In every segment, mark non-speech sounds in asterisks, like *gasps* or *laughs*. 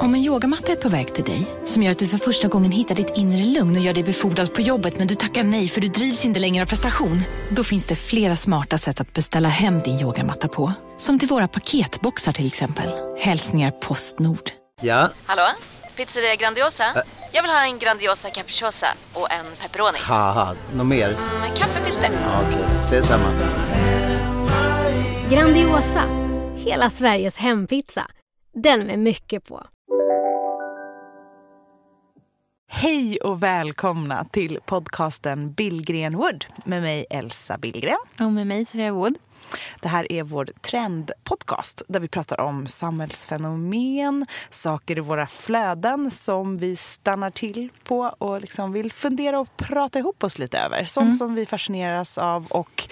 Om en yogamatta är på väg till dig, som gör att du för första gången hittar ditt inre lugn och gör dig befordrad på jobbet men du tackar nej för du drivs inte längre av prestation. Då finns det flera smarta sätt att beställa hem din yogamatta på. Som till våra paketboxar till exempel. Hälsningar Postnord. Ja, Hallå? Pizzeria Grandiosa? Jag vill ha en Grandiosa capriciosa och en pepperoni. haha, något mer? Med kaffefilter. Ja, Okej, ses samma. Grandiosa, hela Sveriges hempizza. Den med mycket på. Hej och välkomna till podcasten Billgren Wood med mig Elsa Billgren. Och med mig Sofia Wood. Det här är vår trendpodcast där vi pratar om samhällsfenomen, saker i våra flöden som vi stannar till på och liksom vill fundera och prata ihop oss lite över. Sånt som vi fascineras av och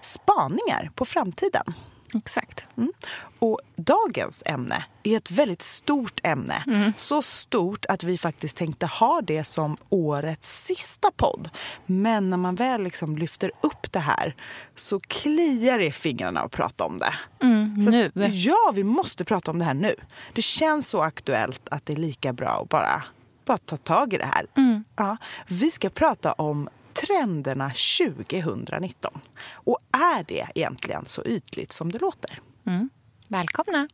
spaningar på framtiden. Exakt. Mm. Och dagens ämne är ett väldigt stort ämne. Mm. Så stort att vi faktiskt tänkte ha det som årets sista podd. Men när man väl liksom lyfter upp det här så kliar det i fingrarna att prata om det. Mm, Så nu. att, ja, vi måste prata om det här nu. Det känns så aktuellt att det är lika bra att bara, bara ta tag i det här. Mm. Ja, vi ska prata om trenderna 2019. Och är det egentligen så ytligt som det låter? Mm. Välkomna.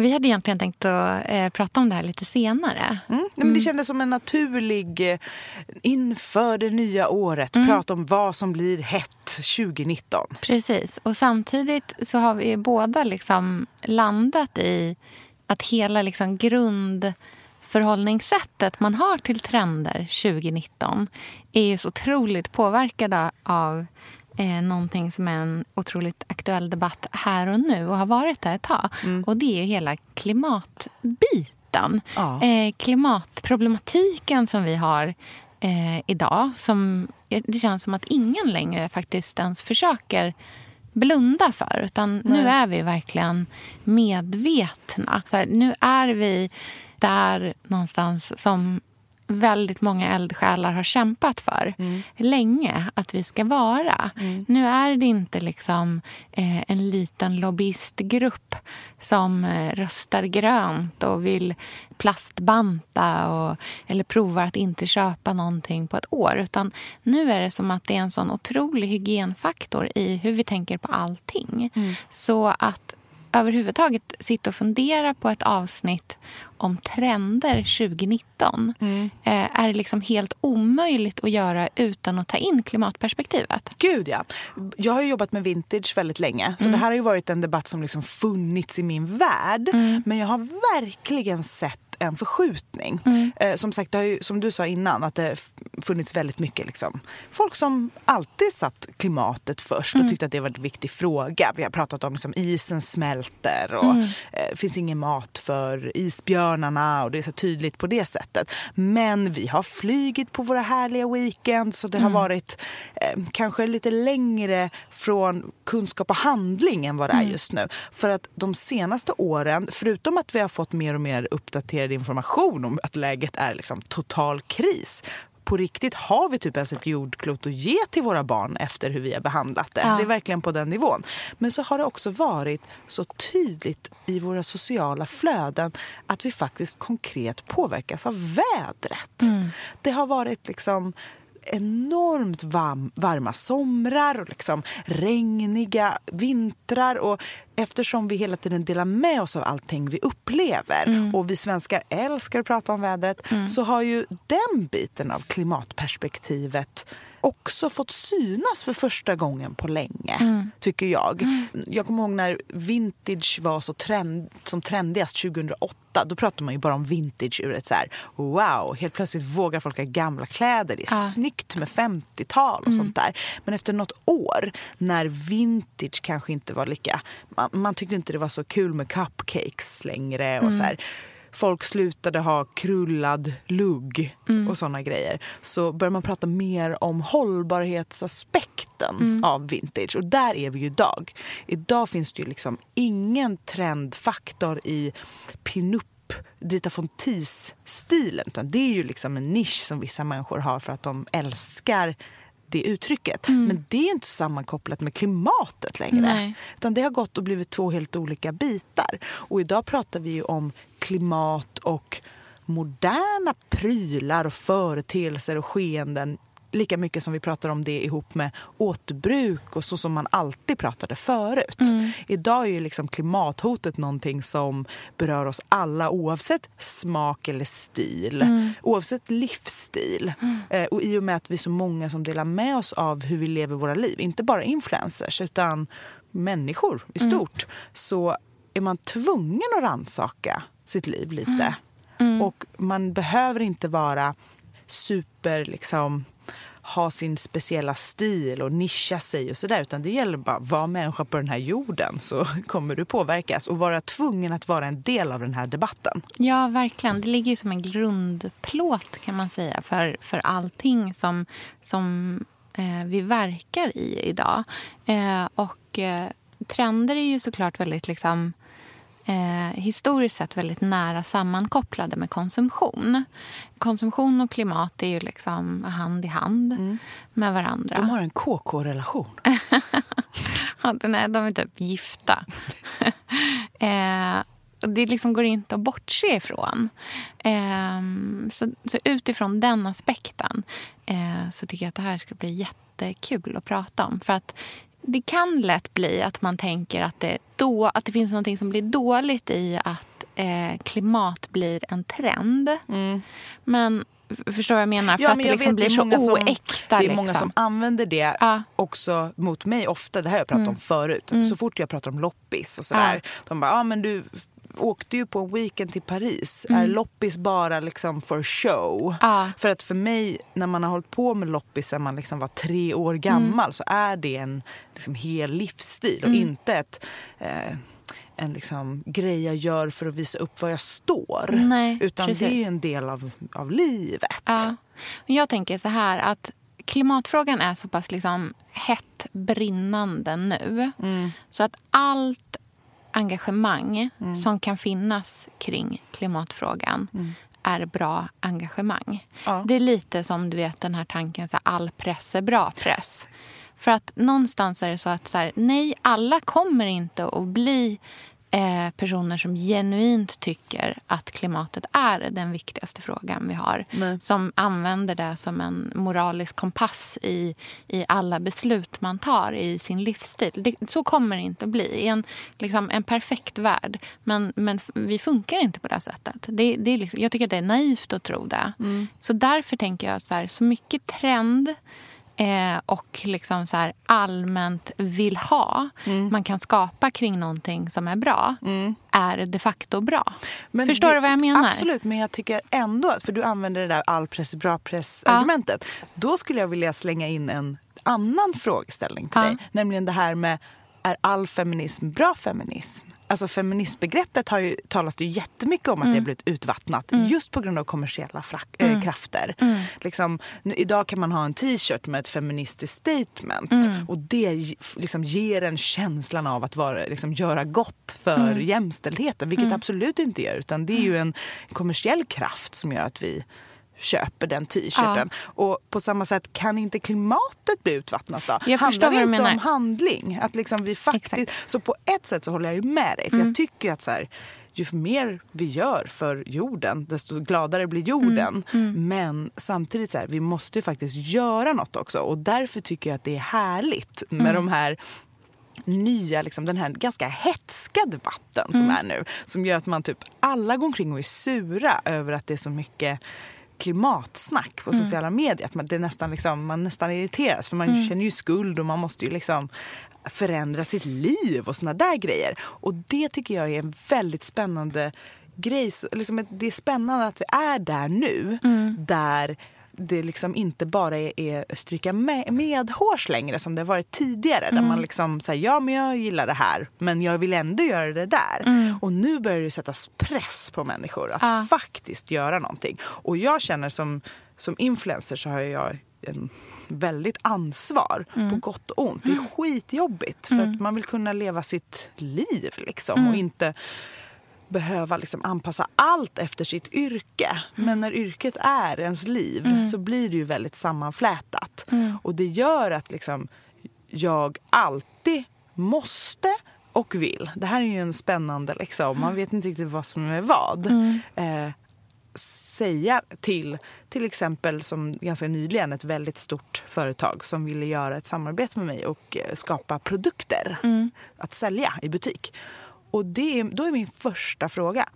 Vi hade egentligen tänkt att eh, prata om det här lite senare. Mm. Men det kändes som en naturlig eh, inför det nya året. Prata om vad som blir hett 2019. Precis. Och samtidigt så har vi båda liksom landat i att hela liksom grundförhållningssättet man har till trender 2019 är så otroligt påverkade av eh, någonting som är en otroligt aktuell debatt här och nu och har varit det ett tag. Och det är ju hela klimatbiten. Ja. Eh, klimatproblematiken som vi har eh, idag. Som, det känns som att ingen längre faktiskt ens försöker blunda för. Utan nu är vi verkligen medvetna. Här, nu är vi där någonstans som väldigt många eldsjälar har kämpat för länge att vi ska vara. Nu är det inte liksom eh, en liten lobbyistgrupp som eh, röstar grönt och vill plastbanta och, eller provar att inte köpa någonting på ett år. Utan nu är det som att det är en sån otrolig hygienfaktor i hur vi tänker på allting. Så att överhuvudtaget sitta och fundera på ett avsnitt om trender 2019 eh, är liksom helt omöjligt att göra utan att ta in klimatperspektivet. Gud ja. Jag har jobbat med vintage väldigt länge. Så det här har ju varit en debatt som liksom funnits i min värld. Men jag har verkligen sett en förskjutning. Eh, som sagt, ju, som du sa innan, att det funnits väldigt mycket liksom, folk som alltid satt klimatet först och tyckte att det var en viktig fråga. Vi har pratat om liksom, isen smälter och eh, finns ingen mat för isbjörnarna och det är så tydligt på det sättet. Men vi har flygit på våra härliga weekends och det har varit eh, kanske lite längre från kunskap och handling än vad det är just nu. För att de senaste åren, förutom att vi har fått mer och mer uppdaterad information om att läget är liksom total kris på riktigt har vi typ ens ett jordklot att ge till våra barn efter hur vi har behandlat det. Ja. Det är verkligen på den nivån. Men så har det också varit så tydligt i våra sociala flöden att vi faktiskt konkret påverkas av vädret. Det har varit liksom enormt varm, varma somrar och liksom regniga vintrar. Och eftersom vi hela tiden delar med oss av allting vi upplever och vi svenskar älskar att prata om vädret så har ju den biten av klimatperspektivet också fått synas för första gången på länge, tycker jag. Jag kommer ihåg när vintage var så trend, som trendigast 2008. Då pratade man ju bara om vintage ur ett så här wow, helt plötsligt vågar folk ha gamla kläder. Det är snyggt med 50-tal och sånt där. Men efter något år när vintage kanske inte var lika... Man, man tyckte inte det var så kul med cupcakes längre och så här folk slutade ha krullad lugg och såna grejer så börjar man prata mer om hållbarhetsaspekten av vintage. Och där är vi ju idag. Idag finns det ju liksom ingen trendfaktor i pinup Dita von Teese-stilen. Utan det är ju liksom en nisch som vissa människor har för att de älskar det uttrycket. Men det är inte sammankopplat med klimatet längre. Nej. Utan det har gått och blivit två helt olika bitar. Och idag pratar vi ju om klimat och moderna prylar och företeelser och skeenden. Lika mycket som vi pratar om det ihop med återbruk och så som man alltid pratade förut. Idag är ju liksom klimathotet någonting som berör oss alla oavsett smak eller stil, oavsett livsstil. Eh, och i och med att vi är så många som delar med oss av hur vi lever våra liv, inte bara influencers utan människor i stort, så är man tvungen att ransaka sitt liv lite. Och man behöver inte vara super liksom ha sin speciella stil och nischa sig och sådär. Utan det gäller bara att vara människa på den här jorden så *laughs* kommer du påverkas och vara tvungen att vara en del av den här debatten. Ja, verkligen. Det ligger som en grundplåt kan man säga för, för allting som, som eh, vi verkar i idag. Eh, och eh, trender är ju såklart väldigt liksom eh, historiskt sett väldigt nära sammankopplade med konsumtion. Konsumtion och klimat är ju liksom hand i hand med varandra. De har en KK-relation. *laughs* Ja, nej, de är typ gifta. *laughs* eh, och det liksom går inte att bortse ifrån. Eh, så, så utifrån den aspekten eh, så tycker jag att det här ska bli jättekul att prata om. För att det kan lätt bli att man tänker att det, då, att det finns något som blir dåligt i att eh, klimat blir en trend. Men förstår vad jag menar? För Ja, att men det liksom vet, blir det så många som- oäkta. Det är många liksom. som använder det Ja. också mot mig ofta. Det här har jag pratat om förut. Så fort jag pratar om loppis och sådär. De bara, ja ah, men du åkte ju på en weekend till Paris. Är loppis bara liksom for show? Ja. För att för mig, när man har hållit på med loppis sen man liksom var tre år gammal så är det en liksom hel livsstil och inte ett eh, en liksom grej jag gör för att visa upp var jag står. Nej, Utan precis. det är en del av, av livet. Ja. Jag tänker så här att klimatfrågan är så pass liksom hett brinnande nu. Mm. Så att allt engagemang Mm. som kan finnas kring klimatfrågan är bra engagemang. Ja. Det är lite som du vet den här tanken så här, all press är bra press. För att någonstans är det så att så här, nej, alla kommer inte att bli eh, personer som genuint tycker att klimatet är den viktigaste frågan vi har. Nej. Som använder det som en moralisk kompass i, i alla beslut man tar i sin livsstil. Det, så kommer det inte att bli i en, liksom, en perfekt värld. Men, men vi funkar inte på det sättet. Det, det är liksom, jag tycker att det är naivt att tro det. Så därför tänker jag så här, så mycket trend eh, och liksom så här allmänt vill ha man kan skapa kring någonting som är bra är de facto bra. Men Förstår det- du vad jag menar? Absolut, men jag tycker ändå att, för du använder det där all press är bra press-argumentet. Då skulle jag vilja slänga in en annan frågeställning till Ja. dig. Nämligen det här med, är all feminism bra feminism? Alltså feministbegreppet har ju, talas det ju jättemycket om att Mm. det har blivit utvattnat just på grund av kommersiella Mm. äh, krafter. Liksom, nu, idag kan man ha en t-shirt med ett feministiskt statement Mm. och det liksom ger en känslan av att vara, liksom, göra gott för Mm. jämställdheten, vilket absolut inte gör. Utan det är ju en kommersiell kraft som gör att vi köper den t-shirten. Och på samma sätt kan inte klimatet bli utvattnat då? Jag Handlar det inte om handling? Att liksom vi faktiskt, Exakt. Så på ett sätt så håller jag ju med dig. För jag tycker att så här, ju mer vi gör för jorden, desto gladare blir jorden. Men samtidigt så här, vi måste ju faktiskt göra något också. Och därför tycker jag att det är härligt med de här nya, liksom, den här ganska hetska debatten som är nu. Som gör att man typ alla går omkring och är sura över att det är så mycket klimatsnack på sociala medier. Att man, det nästan liksom, man nästan irriteras för man känner ju skuld och man måste ju liksom förändra sitt liv och såna där grejer. Och det tycker jag är en väldigt spännande grej. Liksom, det är spännande att vi är där nu. Där det liksom inte bara är, är stryka med, medhårs längre som det har varit tidigare. Där man liksom säger ja men jag gillar det här men jag vill ändå göra det där. Och nu börjar det sättas press på människor att Ja. faktiskt göra någonting. Och jag känner som, som influencer så har jag en väldigt ansvar på gott och ont. Det är skitjobbigt för att man vill kunna leva sitt liv liksom och inte behöva liksom anpassa allt efter sitt yrke. Men när yrket är ens liv så blir det ju väldigt sammanflätat. Och det gör att liksom jag alltid måste och vill. Det här är ju en spännande liksom, man vet inte riktigt vad som är vad. Eh, säga till till exempel som ganska nyligen ett väldigt stort företag som ville göra ett samarbete med mig och eh, skapa produkter att sälja i butik. Och det, är- då är min första fråga.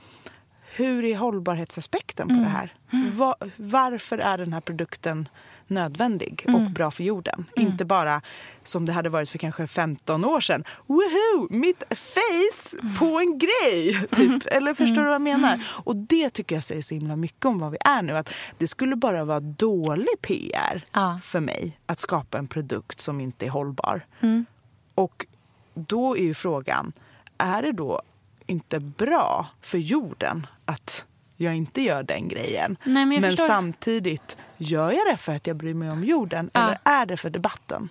Hur är hållbarhetsaspekten på det här? Va, varför är den här produkten nödvändig och bra för jorden? Inte bara som det hade varit för kanske 15 år sedan. Woho! Mitt face på en grej! Typ. Eller förstår du vad jag menar? Och det tycker jag säger så himla mycket om vad vi är nu. Att det skulle bara vara dålig PR Ja. för mig att skapa en produkt som inte är hållbar. Och då är ju frågan, är det då inte bra för jorden att jag inte gör den grejen? Nej, men förstår. samtidigt, gör jag det för att jag bryr mig om jorden Ja. eller är det för debatten?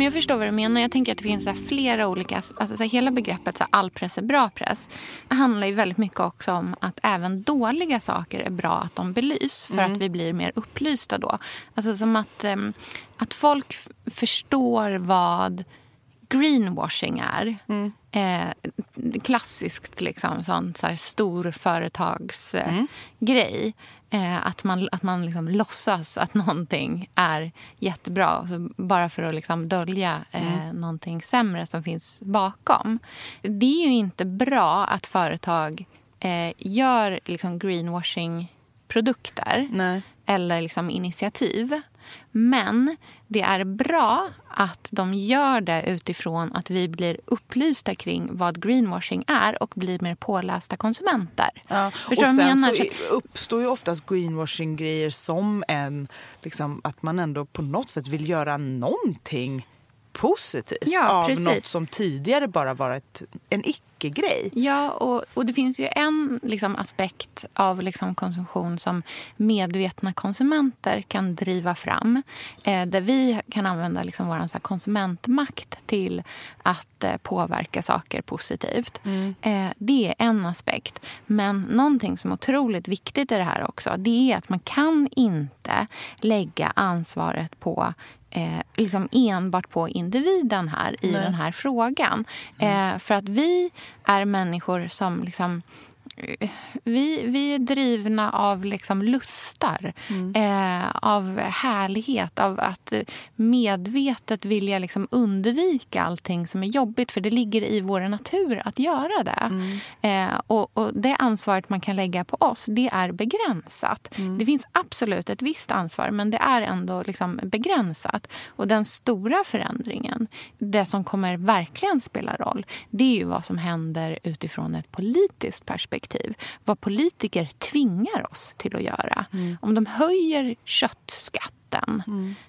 Men jag förstår vad du menar. Jag tänker att det finns så flera olika... Alltså så hela begreppet så all press är bra press handlar ju väldigt mycket också om att även dåliga saker är bra att de belys för att vi blir mer upplysta då. Alltså som att, ehm, att folk förstår vad greenwashing är. Eh, klassiskt liksom, sån så här, stor företagsgrej. Eh, grej. Eh, att man, att man liksom låtsas att någonting är jättebra så bara för att liksom dölja eh, någonting sämre som finns bakom. Det är ju inte bra att företag eh, gör liksom greenwashing-produkter eller liksom initiativ. Men det är bra att de gör det utifrån att vi blir upplysta kring vad greenwashing är och blir mer pålästa konsumenter. Ja. Förstår och sen så uppstår ju oftast greenwashing-grejer som en, liksom, att man ändå på något sätt vill göra någonting positivt Ja, av precis. något som tidigare bara varit en icke-grej. Ja, och, och det finns ju en liksom, aspekt av liksom, konsumtion som medvetna konsumenter kan driva fram. Eh, där vi kan använda liksom, vår så här, konsumentmakt till att eh, påverka saker positivt. Eh, det är en aspekt. Men någonting som är otroligt viktigt i det här också det är att man kan inte lägga ansvaret på eh, liksom enbart på individen här i Nej. den här frågan. Eh, för att vi är människor som liksom vi, vi är drivna av liksom lustar, eh, av härlighet, av att medvetet vilja liksom undvika allting som är jobbigt. För det ligger i vår natur att göra det. Eh, och, och Det ansvaret man kan lägga på oss, det är begränsat. Det finns absolut ett visst ansvar, men det är ändå liksom begränsat. Och den stora förändringen, det som kommer verkligen spela roll, det är ju vad som händer utifrån ett politiskt perspektiv. Vad politiker tvingar oss till att göra. Om de höjer köttskatten,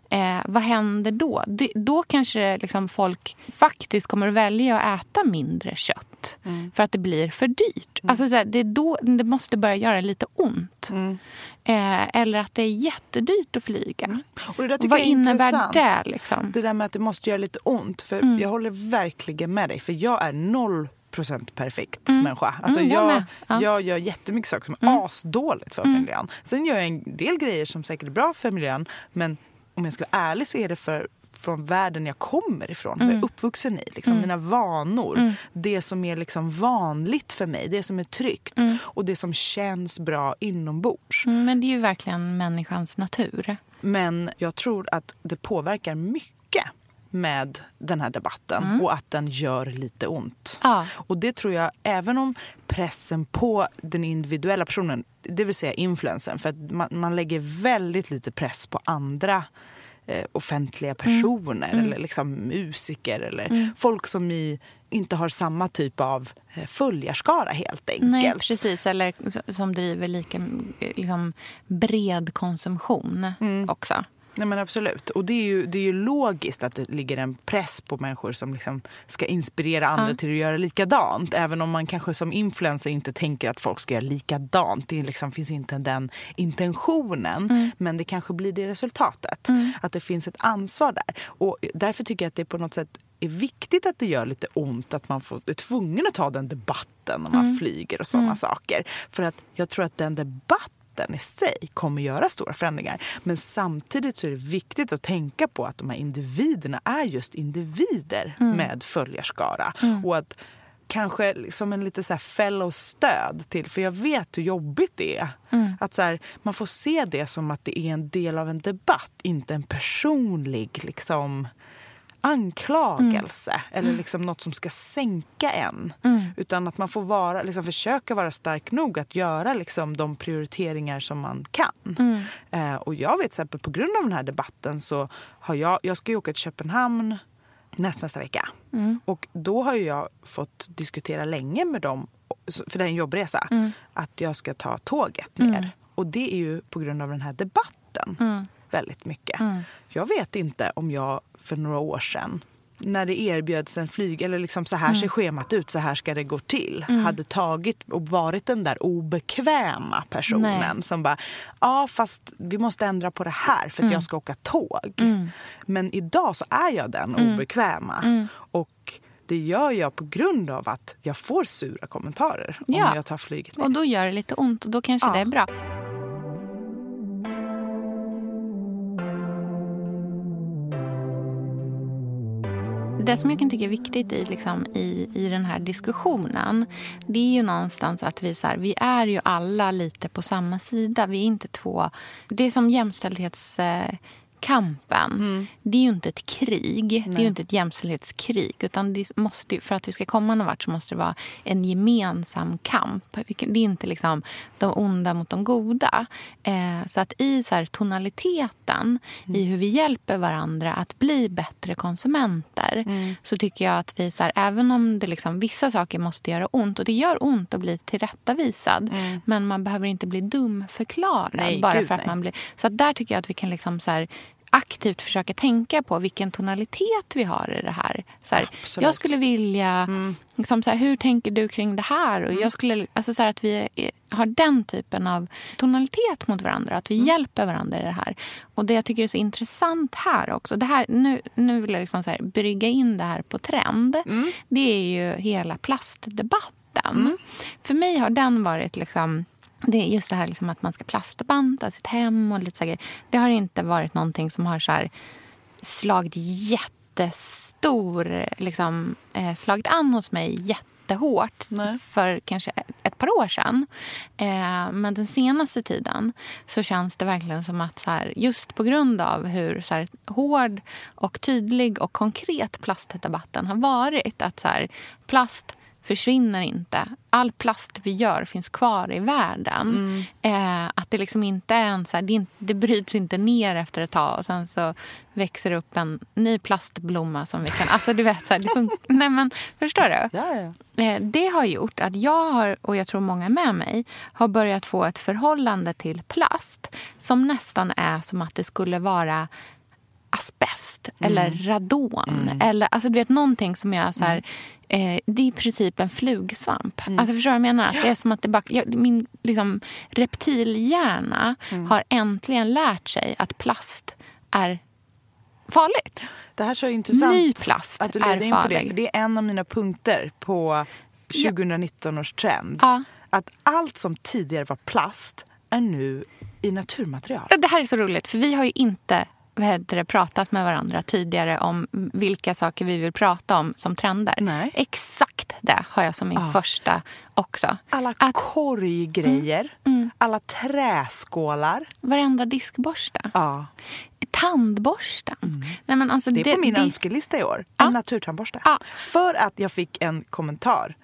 eh, vad händer då? Det, då kanske liksom folk faktiskt kommer att välja att äta mindre kött för att det blir för dyrt. Alltså så här, det, då, det måste börja göra lite ont. Eh, eller att det är jättedyrt att flyga. Och det där Vad innebär intressant. det? Liksom? Det där med att det måste göra lite ont. För Mm. Jag håller verkligen med dig. För jag är noll procent perfekt människa. Alltså Mm, jag. Ja. Mm. jag gör jättemycket saker som är asdåligt för miljön. Sen gör jag en del grejer som säkert är bra för miljön. Men om jag ska vara ärlig så är det för från världen jag kommer ifrån, vad jag Mm. är uppvuxen i. Liksom, Mina vanor. Det som är liksom vanligt för mig, det som är tryggt. Och det som känns bra inombords. Mm, Men det är ju verkligen människans natur. Men jag tror att det påverkar mycket med den här debatten och att den gör lite ont. Ja. Och det tror jag, även om pressen på den individuella personen, det vill säga influensen, för att man, man lägger väldigt lite press på andra eh, offentliga personer eller liksom musiker eller folk som i, inte har samma typ av eh, följarskara helt enkelt. Nej, precis. Eller som driver lika liksom, bred konsumtion också. Nej men absolut. Och det är, ju, det är ju logiskt att det ligger en press på människor som liksom ska inspirera andra Ja. till att göra likadant. Även om man kanske som influencer inte tänker att folk ska göra likadant. Det liksom finns inte den intentionen. Men det kanske blir det resultatet. Att det finns ett ansvar där. Och därför tycker jag att det på något sätt är viktigt att det gör lite ont att man får, är tvungen att ta den debatten när man flyger och sådana saker. För att jag tror att den debatten i sig kommer göra stora förändringar. Men samtidigt så är det viktigt att tänka på att de här individerna är just individer med följarskara. Och att kanske som en lite så här fellow-stöd till, för jag vet hur jobbigt det är. Att så här, man får se det som att det är en del av en debatt, inte en personlig liksom anklagelse eller liksom något som ska sänka en. Utan att man får vara, liksom försöka vara stark nog att göra liksom de prioriteringar som man kan. Eh, och jag vet exempel på grund av den här debatten så har jag, jag ska ju åka till Köpenhamn näst, nästa vecka. Och då har jag fått diskutera länge med dem, för det är en jobbresa, att jag ska ta tåget ner. Och det är ju på grund av den här debatten väldigt mycket. Jag vet inte om jag för några år sedan när det erbjöds en flyg, eller liksom så här ser schemat ut, så här ska det gå till. Hade tagit och varit den där obekväma personen Nej. som bara, ja fast vi måste ändra på det här för att jag ska åka tåg. Men idag så är jag den obekväma. Och det gör jag på grund av att jag får sura kommentarer Ja. om jag tar flyget ner. Och då gör det lite ont och då kanske Ja. det är bra. Det som jag kan tycka är viktigt i, liksom, i, i den här diskussionen det är ju någonstans att vi, så här, vi är ju alla lite på samma sida. Vi är inte två... Det är som jämställdhets... Eh, jämställdhetskampen. Det är ju inte ett krig. Det är ju inte ett jämställdhetskrig. Utan det måste, för att vi ska komma någon vart så måste det vara en gemensam kamp. Det är inte liksom de onda mot de goda. Eh, så att i så tonaliteten i hur vi hjälper varandra att bli bättre konsumenter så tycker jag att vi, så här, även om det liksom, vissa saker måste göra ont och det gör ont att bli tillrättavisad men man behöver inte bli dumförklarad Nej, bara gud, för att nej. man blir... Så att där tycker jag att vi kan liksom så här, aktivt försöka tänka på vilken tonalitet vi har i det här. Så här jag skulle vilja... Liksom så här, hur tänker du kring det här? Och jag skulle, alltså så här, att vi är, har den typen av tonalitet mot varandra. Att vi hjälper varandra i det här. Och det jag tycker är så intressant här också. Det här, nu, nu vill jag liksom så här, brygga in det här på trend. Det är ju hela plastdebatten. För mig har den varit liksom... Det är just det här liksom att man ska plastbanta sitt hem och lite så här. Det har inte varit någonting som har så här slagit jättestor... Liksom, eh, slagit an hos mig jättehårt Nej. för kanske ett par år sedan. Eh, men den senaste tiden så känns det verkligen som att så här, just på grund av hur så här, hård och tydlig och konkret plastdebatten har varit. Att så här, plast försvinner inte. All plast vi gör finns kvar i världen. Eh, att det liksom inte är en så här, det, det bryts inte ner efter ett tag och sen så växer det upp en ny plastblomma som vi kan... Alltså du vet, så här, det funkar. *laughs* Nej men förstår du? Ja, ja. Eh, Det har gjort att jag har, och jag tror många med mig, har börjat få ett förhållande till plast som nästan är som att det skulle vara asbest eller radon. Eller, alltså du vet någonting som jag så här, eh, det är i princip en flugsvamp. Alltså förstår du vad jag menar? Att det är som att det bara, jag, min liksom, reptilhjärna har äntligen lärt sig att plast är farligt. Det här är så intressant Ny plast att du leder in på det. För det är en av mina punkter på 2019 års trend. Ja. Att allt som tidigare var plast är nu i naturmaterial. Det här är så roligt, för vi har ju inte vad heter det, pratat med varandra tidigare om vilka saker vi vill prata om som trender. Nej. Exakt det har jag som min Ja. första också. Alla Att Mm. korggrejer, alla träskålar. varenda diskborste, Ja, tandborsten. Nej, men alltså det är på min det, önskelista i år. En Ja. naturtandborste. Ja. För att jag fick en kommentar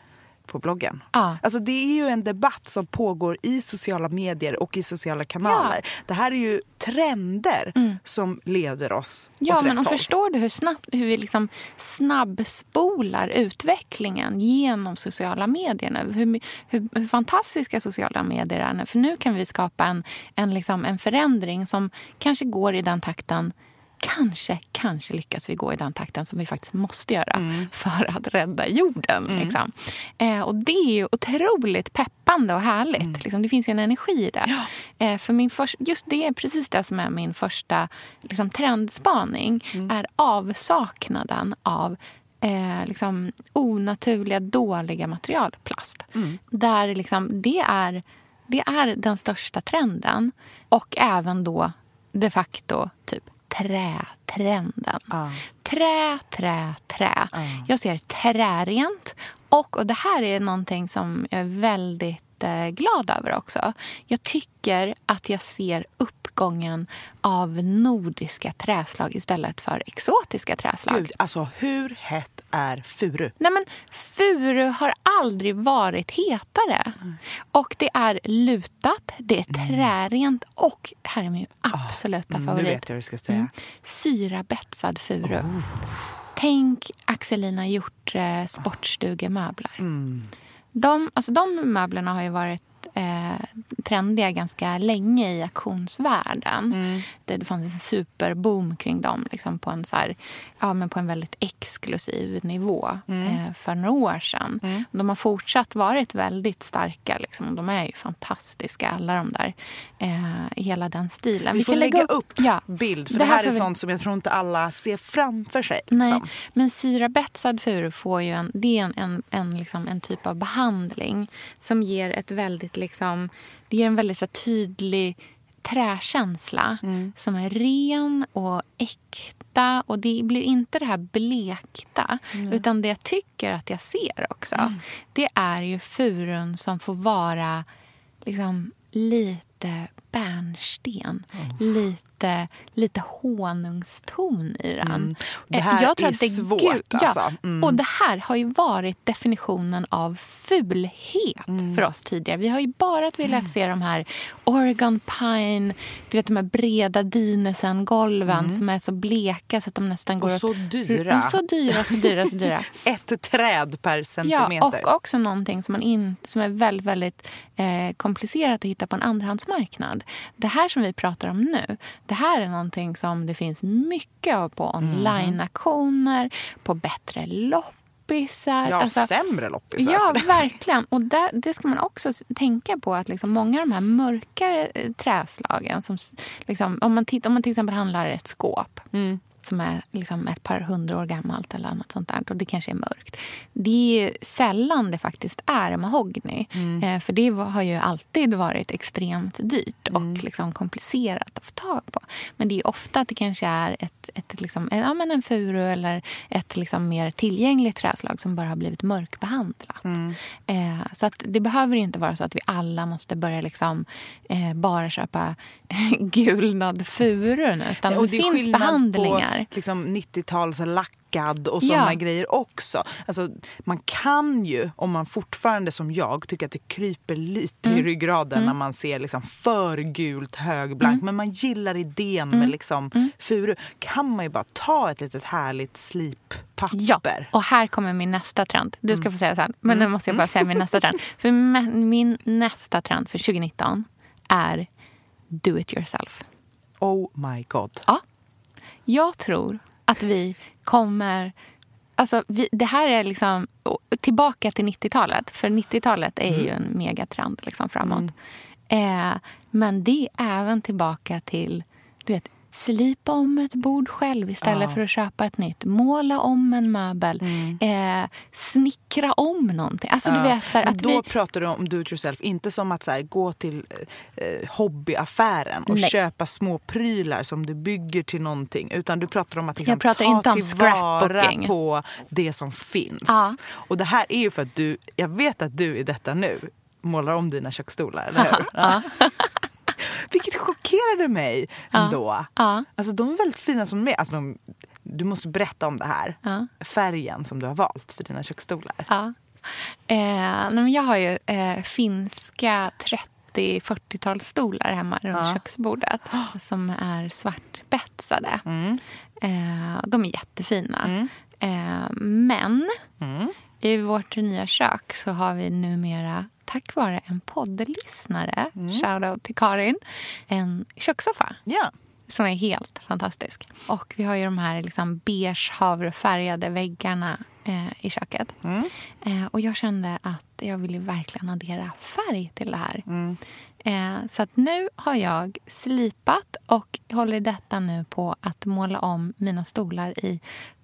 på bloggen. Ja. Alltså det är ju en debatt som pågår i sociala medier och i sociala kanaler. Det här är ju trender som leder oss Mm. Ja, åt men rätt förstår du hur, snabbt, hur vi liksom snabbspolar utvecklingen genom sociala medier nu? Hur, hur, hur fantastiska sociala medier är nu. För nu kan vi skapa en, en, liksom, en förändring som kanske går i den takten Kanske, kanske lyckas vi gå i den takten som vi faktiskt måste göra Mm. för att rädda jorden. Liksom. Eh, och Det är ju otroligt peppande och härligt. Mm. Liksom, det finns ju en energi i det. Eh, för min först, just det är precis det som är min första liksom, trendspaning. Mm. är avsaknaden av eh, liksom, onaturliga, dåliga material, plast. Mm. Där liksom, det, är, det är den största trenden. Och även då de facto typ trätrenden. Ja. Trä, trä, trä. Jag ser trärent. Och, och det här är någonting som jag är väldigt eh, glad över också. Jag tycker att jag ser uppgången av nordiska träslag istället för exotiska träslag. Gud, alltså hur hett är furu? Nej, men furu har aldrig varit hetare. Och det är lutat, det är trärent och, här är min absoluta Mm, nu favorit, vet jag vad du ska säga. Mm. syrabetsad furu. Tänk Axelina Hjort sportstugemöbler. De, alltså de möblerna har ju varit eh, trendiga ganska länge i auktionsvärlden. Det, det fanns en superboom kring dem liksom på, en så här, ja, men på en väldigt exklusiv nivå eh, för några år sedan. De har fortsatt varit väldigt starka. Liksom. De är ju fantastiska, alla de där. Eh, hela den stilen. Vi, får kan lägga upp ja, bild, för det, här är får vi- sånt som jag tror inte alla ser framför sig. Nej, liksom. men syrabetsad furu får ju en, det är en, en, en, liksom, en typ av behandling som ger ett väldigt liksom, det ger en väldigt så tydlig träkänsla som är ren och äkta. Och Det blir inte det här blekta. Utan det jag tycker att jag ser också det är ju furun som får vara liksom, lite bärnsten. Lite, lite honungston i den. Det Eh, här är det svårt, gud- alltså. Mm. Och det här har ju varit definitionen av fulhet Mm. för oss tidigare. Vi har ju bara velat se de här Oregon Pine, du vet de här breda Dinesen-golven som är så bleka så att de nästan går Mm. Och att- så dyra. Mm, Så dyra, så dyra, så dyra. *laughs* Ett träd per centimeter. Ja, och också någonting som, man in, som är väldigt, väldigt eh, komplicerat att hitta på en andrahandsmarknad. Det här som vi pratar om nu, det här är någonting som det finns mycket av på online-auktioner, på bättre loppisar. ja, Alltså, sämre loppisar. Ja, verkligen. Och där, det ska man också tänka på. att liksom Många av de här mörkare eh, träslagen... Som, liksom, om, man om man till exempel handlar ett skåp Mm. Som är liksom ett par hundra år gammalt eller något sånt där, och det kanske är mörkt. Det är sällan det faktiskt är mahogny. Mm. Eh, för det har ju alltid varit extremt dyrt och Mm. liksom komplicerat att få tag på. Men det är ofta att det kanske är ett, ett, liksom, ja, men en furu eller ett liksom mer tillgängligt träslag som bara har blivit mörkbehandlat. Mm. Eh, så att det behöver inte vara så att vi alla måste börja liksom, eh, bara köpa *laughs* gulnad furu nu. Utan Och det, är finns behandlingar. På liksom 90-tals lackad och Ja. såna grejer också. Alltså, man kan ju, om man fortfarande som jag tycker att det kryper lite Mm. i ryggraden när man ser liksom för gult högblankt. Men man gillar idén med liksom Mm. furu. Kan man ju bara ta ett litet härligt Ja, slippapper. och här kommer min nästa trend. Du Mm. ska få säga sen, men nu måste jag bara säga min nästa trend. För min nästa trend för 2019 är do it yourself. Oh my god. Ja. Jag tror att vi kommer... Alltså, vi, det här är liksom tillbaka till 90-talet. För 90-talet är ju en megatrend liksom framåt. Eh, men det är även tillbaka till du vet, slipa om ett bord själv istället Ja. för att köpa ett nytt. Måla om en möbel. Eh, snickra om någonting. Alltså, du Ja, vet, så här, att då vi, pratar du om do it yourself, inte som att så här, gå till eh, hobbyaffären och Nej. köpa små prylar som du bygger till någonting. Utan du pratar om att liksom, ta inte om tillvara på det som finns. Ja. Och det här är ju för att du, jag vet att du i detta nu målar om dina köksstolar, eller *laughs* hur? Vilket chockerade mig ändå. Ja. Alltså de är väldigt fina som de är. Alltså, de, du måste berätta om det här. Ja. Färgen som du har valt för dina köksstolar. Ja. Eh, men jag har ju eh, finska 30-40-talsstolar hemma runt Ja. köksbordet *gasps* som är svartbetsade. Mm. Eh, de är jättefina. Mm. Eh, men Mm. i vårt nya kök så har vi numera, tack vare en poddlyssnare, Mm. shoutout till Karin, en kökssoffa Ja. som är helt fantastisk. Och vi har ju de här liksom beige havrefärgade väggarna eh, i köket. Mm. Eh, och jag kände att jag ville verkligen addera färg till det här. Mm. Eh, så att nu har jag slipat och håller detta nu på att måla om mina stolar i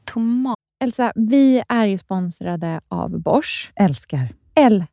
tomat. Elsa, vi är ju sponsrade av Bosch. Älskar. Älskar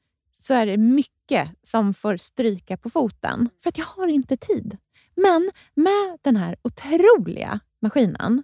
så är det mycket som får stryka på foten. För att jag har inte tid. Men med den här otroliga maskinen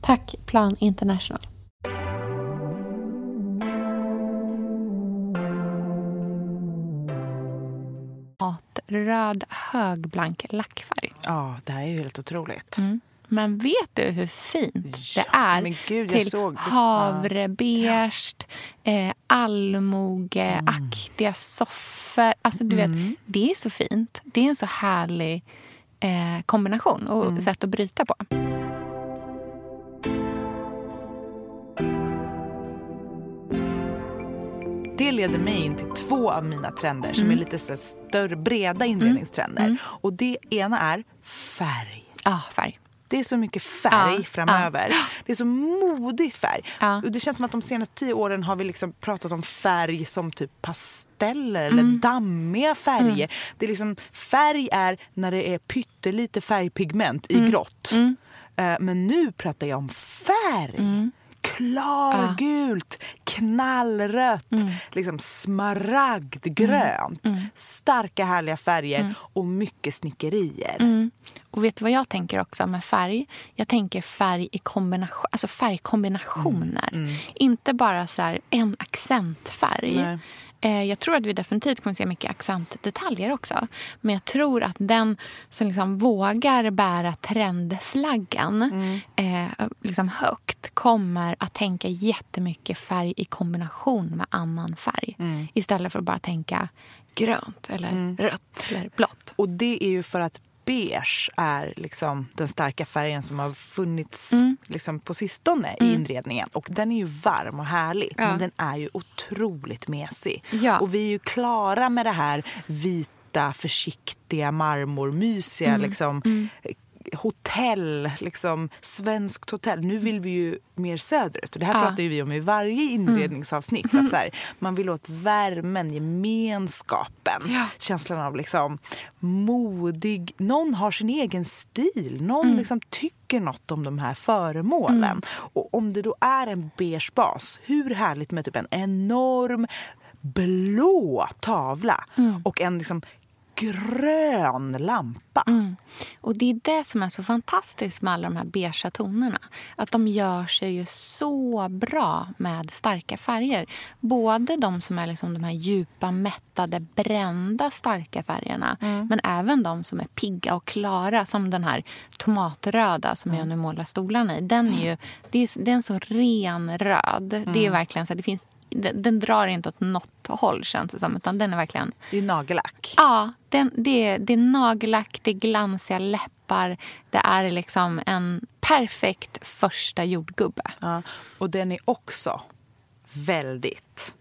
Tack Plan International. Röd högblank lackfärg. Ja, det här är ju helt otroligt. Mm. Men vet du hur fint ja, det är Gud, till havrebeige, eh, allmogeaktiga mm. soffor. Alltså, du mm. vet, det är så fint. Det är en så härlig eh, kombination och mm. sätt att bryta på. Det leder mig in till två av mina trender som mm. är lite så större, breda inredningstrender. Mm. Och det ena är färg. Ja, ah, färg. Det är så mycket färg ja, framöver. Ja. Det är så modig färg. Och det känns som att de senaste tio åren har vi liksom pratat om färg som typ pasteller mm. eller dammiga färger. Mm. Det är liksom, färg är när det är pyttelite färgpigment i mm. grått. Mm. Uh, men nu pratar jag om färg. Klargult, ja. knallrött, mm. liksom smaragdgrönt. Mm. Mm. Starka härliga färger mm. och mycket snickerier. Mm. Och vet du vad jag tänker också med färg? Jag tänker färg i kombination, alltså färgkombinationer. Mm. Inte bara så en accentfärg. Nej. Eh, jag tror att vi definitivt kommer se mycket accentdetaljer också. Men jag tror att den som liksom vågar bära trendflaggan mm. eh, liksom högt kommer att tänka jättemycket färg i kombination med annan färg. Mm. Istället för att bara tänka grönt eller mm. rött eller blått. Och det är ju för att beige är liksom den starka färgen som har funnits mm. liksom på sistone mm. i inredningen. Och Den är ju varm och härlig, ja. men den är ju otroligt mesig. Ja. Och vi är ju klara med det här vita, försiktiga, marmormysiga mm. liksom, mm hotell, liksom svenskt hotell. Nu vill vi ju mer söderut. Och det här ja. pratar vi om i varje inredningsavsnitt. Mm. Att så här, *laughs* man vill åt värmen, gemenskapen, ja. känslan av liksom modig. Någon har sin egen stil. Någon mm. liksom tycker något om de här föremålen. Mm. Och om det då är en beige bas, hur härligt med typ en enorm blå tavla mm. och en liksom grön lampa. Mm. Och Det är det som är så fantastiskt med alla de här beiga tonerna. Att de gör sig ju så bra med starka färger. Både de som är liksom de här djupa, mättade, brända starka färgerna mm. men även de som är pigga och klara, som den här tomatröda som mm. jag nu målar stolarna i. Den är ju, det är, det är en så ren röd. Det är mm. verkligen så det finns den, den, drar inte åt något håll känns det som. Utan den är verkligen... Det är nagellack. Ja, den, det, är, det är nagellack, det är glansiga läppar. Det är liksom en perfekt första jordgubbe. Ja, och den är också väldigt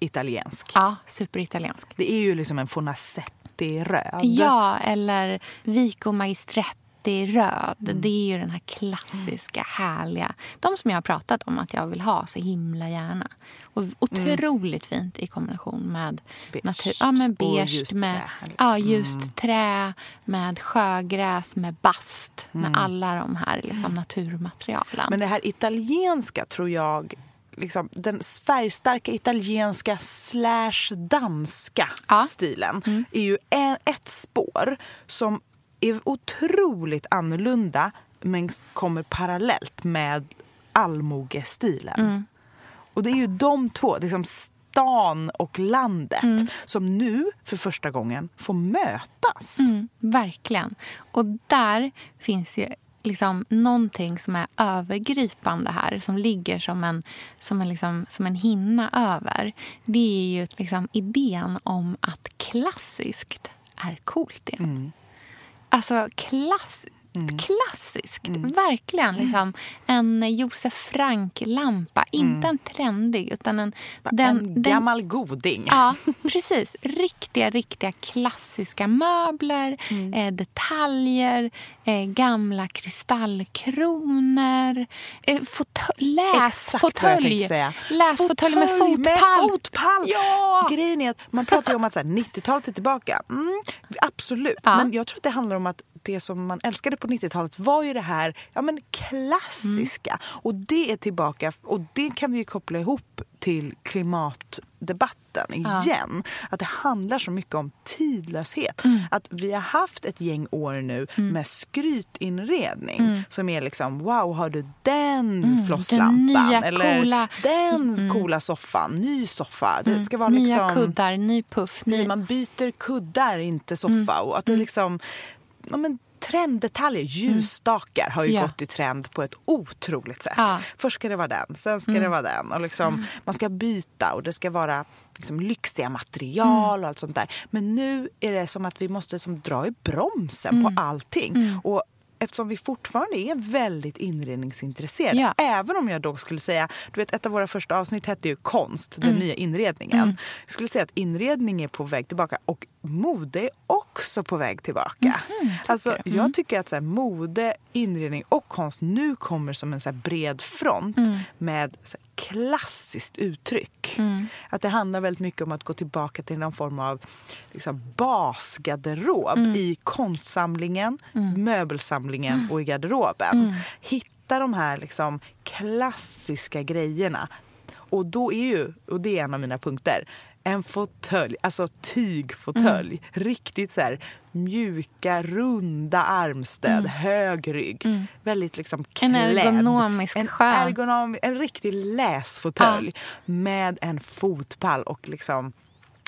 italiensk. Ja, superitaliensk. Det är ju liksom en Fornasetti-röd. Ja, eller Vico Maestretti det är röd. Det är ju den här klassiska, härliga. De som jag har pratat om att jag vill ha så himla gärna. Och otroligt fint i kombination med Beige. natur. Ja, Och beige, ljust med trä, ja, ljust trä, med sjögräs, med bast. Med alla de här liksom, naturmaterialen. Men det här italienska tror jag Liksom, den färgstarka italienska slash danska Ja. stilen är ju en, ett spår som är otroligt annorlunda men kommer parallellt med allmogestilen. Och det är ju de två, liksom stan och landet, som nu för första gången får mötas. Mm, verkligen. Och där finns ju liksom någonting som är övergripande här som ligger som en, som en, liksom, som en hinna över. Det är ju liksom idén om att klassiskt är coolt igen. Alltså klass, klassiskt. Verkligen. Liksom, en Josef Frank-lampa. Inte en trendig, utan en... Den, en den, gammal goding. Ja, precis. Riktiga, riktiga klassiska möbler, eh, detaljer, eh, gamla kristallkronor, eh, tänkte läsfåtölj. Läsfåtölj med fotpall. Med fotpall. Ja! Grejen är att man pratar ju om att så här, 90-talet är tillbaka. Mm, absolut. Ja. Men jag tror att det handlar om att det som man älskade på 90-talet var ju det här ja, men klassiska. Mm. Och det är tillbaka. Och det kan vi ju koppla ihop till klimatdebatten igen. Att det handlar så mycket om tidlöshet. Mm. Att vi har haft ett gäng år nu med skrytinredning som är liksom wow, har du den flosslampan? Mm. nya eller coola- den coola soffan, ny soffa. Det ska vara Nya liksom... kuddar, ny puff. Ny... Man byter kuddar, inte soffa. Mm. Och att det liksom... Ja, men, trenddetaljer, ljusstakar har ju Ja. gått i trend på ett otroligt sätt. Ja. Först ska det vara den, sen ska det vara den. Och liksom, Man ska byta och det ska vara liksom, lyxiga material och allt sånt där. Men nu är det som att vi måste som, dra i bromsen på allting. Och Eftersom vi fortfarande är väldigt inredningsintresserade. Ja. Även om jag då skulle säga, du vet ett av våra första avsnitt hette ju konst, den nya inredningen. Jag skulle säga att inredning är på väg tillbaka och mode är också på väg tillbaka. alltså, Jag tycker att så här, mode, inredning och konst nu kommer som en så bred front med så klassiskt uttryck. Att det handlar väldigt mycket om att gå tillbaka till någon form av liksom, basgarderob i konstsamlingen, möbelsamlingen och i garderoben. Hitta de här liksom, klassiska grejerna. Och då är ju, och det är en av mina punkter, en fåtölj, alltså tygfåtölj. Riktigt så här mjuka, runda armstöd, hög rygg. Väldigt liksom En klädd. ergonomisk en, ergonom, en riktig läsfåtölj med en fotpall och liksom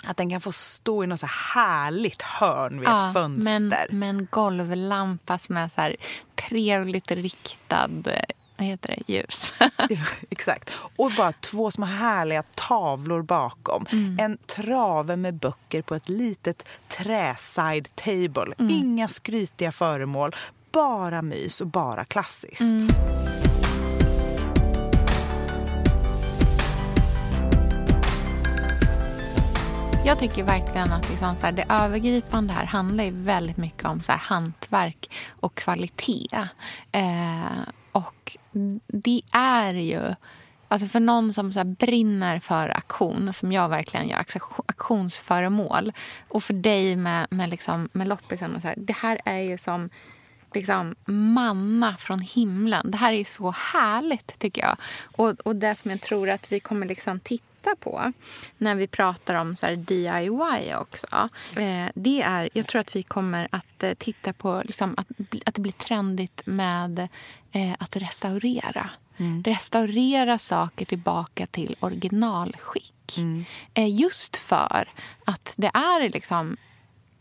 att den kan få stå i något så här härligt hörn vid ett fönster. Med, med en golvlampa som är så här trevligt riktad eh, vad heter det, ljus. *laughs* *laughs* Exakt. Och bara två små härliga tavlor bakom. En trave med böcker på ett litet trä-side table. Inga skrytiga föremål. Bara mys och bara klassiskt. Jag tycker verkligen att liksom så här, det övergripande här handlar ju väldigt mycket om så här, hantverk och kvalitet. Eh, och det är ju... Alltså för någon som så här brinner för aktion, som jag verkligen gör, aktionsföremål. Och för dig med, med, liksom, med loppisen. och Så här, det här är ju som liksom manna från himlen. Det här är så härligt, tycker jag. Och, och det som jag tror att vi kommer liksom titta på när vi pratar om så här DIY också. Eh, det är, jag tror att vi kommer att eh, titta på liksom, att, att det blir trendigt med eh, att restaurera. Restaurera saker tillbaka till originalskick. Eh, just för att det är liksom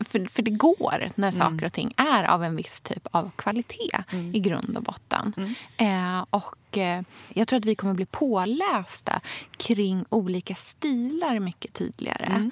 för, för det går när saker och ting är av en viss typ av kvalitet i grund och botten. Eh, och Och eh, jag tror att vi kommer bli pålästa kring olika stilar mycket tydligare. Mm.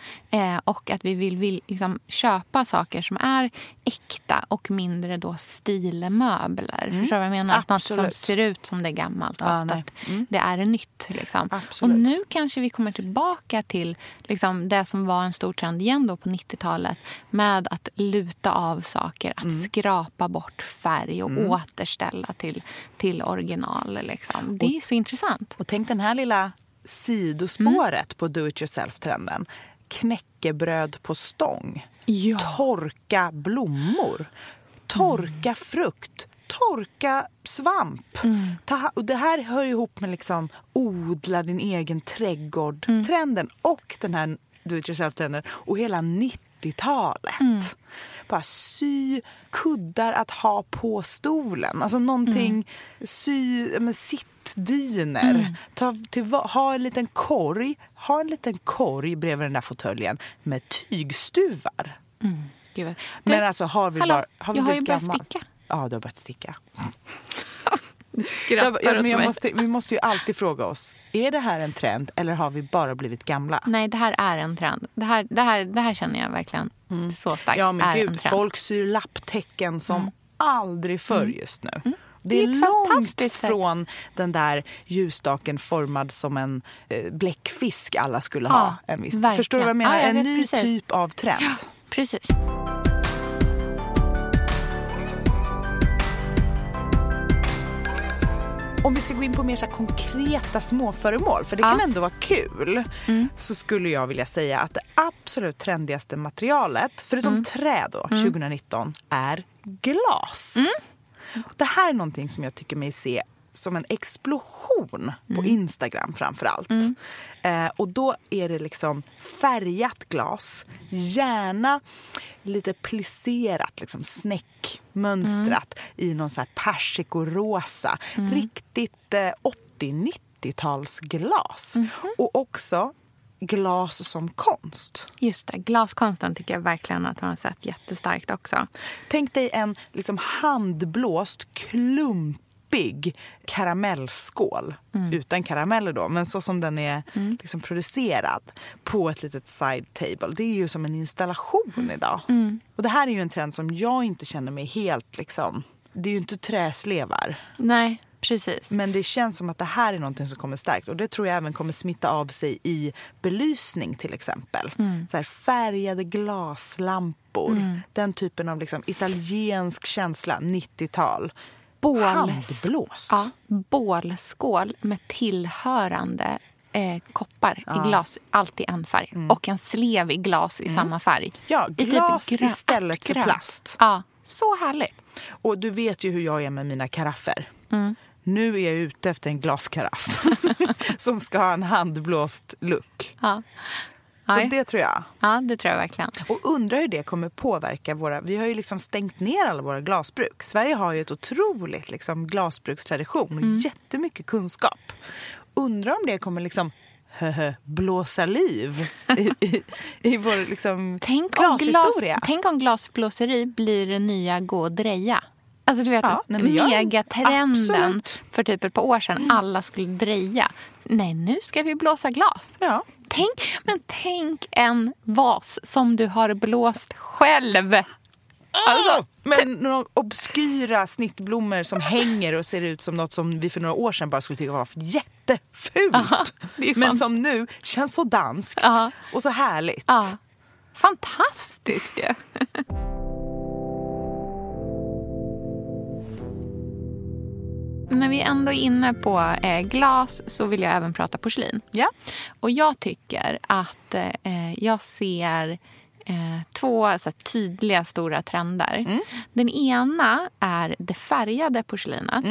Eh, och att vi vill, vill liksom köpa saker som är äkta och mindre då stilmöbler. Förstår du vad jag menar? Något som Mm. Absolut. ser ut som det är gammalt Ja, fast nej. att det är nytt. Liksom. Absolut. Och nu kanske vi kommer tillbaka till liksom, det som var en stor trend igen då på 90-talet med att luta av saker, att Mm. skrapa bort färg och återställa till, till original. Liksom. Det är så intressant. Och tänk den här lilla sidospåret Mm. på do it yourself-trenden. Knäckebröd på stång. Ja. Torka blommor. Torka frukt. Torka svamp. Mm. Ta, och det här hör ihop med liksom odla din egen trädgård-trenden och den här do it yourself-trenden och hela 90-talet. Bara sy kuddar att ha på stolen. Alltså någonting, sy ja, men sittdyner. Ta till, ha en liten korg, ha en liten korg bredvid den där fåtöljen med tygstuvar. Gud, vad- Men Du, alltså har vi hallå, bara... Har vi jag har ju börjat gammal? sticka. Ja, du har börjat sticka. skrattar Ja, men jag måste, vi måste ju alltid fråga oss, är det här en trend eller har vi bara blivit gamla? Nej, det här är en trend. Det här, det här, det här känner jag verkligen så starkt Mm. Ja men gud, folk syr lapptäcken som aldrig förr just nu. Det Det är, långt från den där ljusstaken formad som en eh, bläckfisk alla skulle Ja, ha. En viss. verkligen. Förstår du vad jag menar? Ja, jag en ny precis. typ av trend. Precis. Om vi ska gå in på mer så konkreta småföremål, för det Ja. kan ändå vara kul, Mm. så skulle jag vilja säga att det absolut trendigaste materialet, förutom Mm. trä då, 2019, är glas. Mm. Det här är någonting som jag tycker mig se som en explosion på Mm. Instagram framför allt. Eh, och då är det liksom färgat glas, gärna lite plisserat, liksom snäckmönstrat i någon så här persikorosa. Riktigt eh, 80-90-talsglas. Och också glas som konst. Just det, glaskonsten tycker jag verkligen att man har sett jättestarkt också. Tänk dig en liksom handblåst, klumpig karamellskål. Utan karameller då, men så som den är liksom producerad på ett litet side table. Det är ju som en installation idag. Och det här är ju en trend som jag inte känner mig helt liksom... Det är ju inte träslevar. Nej, precis. Men det känns som att det här är någonting som kommer starkt. Och det tror jag även kommer smitta av sig i belysning till exempel. Så här, färgade glaslampor. Den typen av liksom italiensk känsla, 90-tal. Båls- Handblåst. Ja, bålskål med tillhörande eh, koppar Ja. i glas. Alltid en färg. Och en slev i glas i samma färg. Ja, I typ glas istället för plast. Ja, så härligt. Och du vet ju hur jag är med mina karaffer. Mm. Nu är jag ute efter en glaskaraff *laughs* *laughs* som ska ha en handblåst look. Ja. Så Nej. det tror jag. ja, det tror jag verkligen. Och undrar hur det kommer påverka våra... Vi har ju liksom stängt ner alla våra glasbruk. Sverige har ju ett otroligt liksom, glasbrukstradition och Mm. jättemycket kunskap. Undrar om det kommer liksom blåsa liv i, i, i vår liksom, Tänk om, glas, glashistoria. tänk om glasblåseri blir det nya gå och dreja. Alltså du vet Ja, nej, megatrenden absolut. för typ ett par år sedan. Alla skulle dreja. Nej, nu ska vi blåsa glas. Ja. Tänk, men tänk en vas som du har blåst själv. Alltså, men några obskyra snittblommor som hänger och ser ut som något som vi för några år sedan bara skulle tycka var jättefult. Aha, men som nu känns så danskt Ja. och så härligt. Ja. Fantastiskt ju. *laughs* När vi ändå är inne på eh, glas så vill jag även prata porslin. Ja. Och jag tycker att eh, jag ser eh, två så här, tydliga stora trender. Den ena är det färgade porslinet.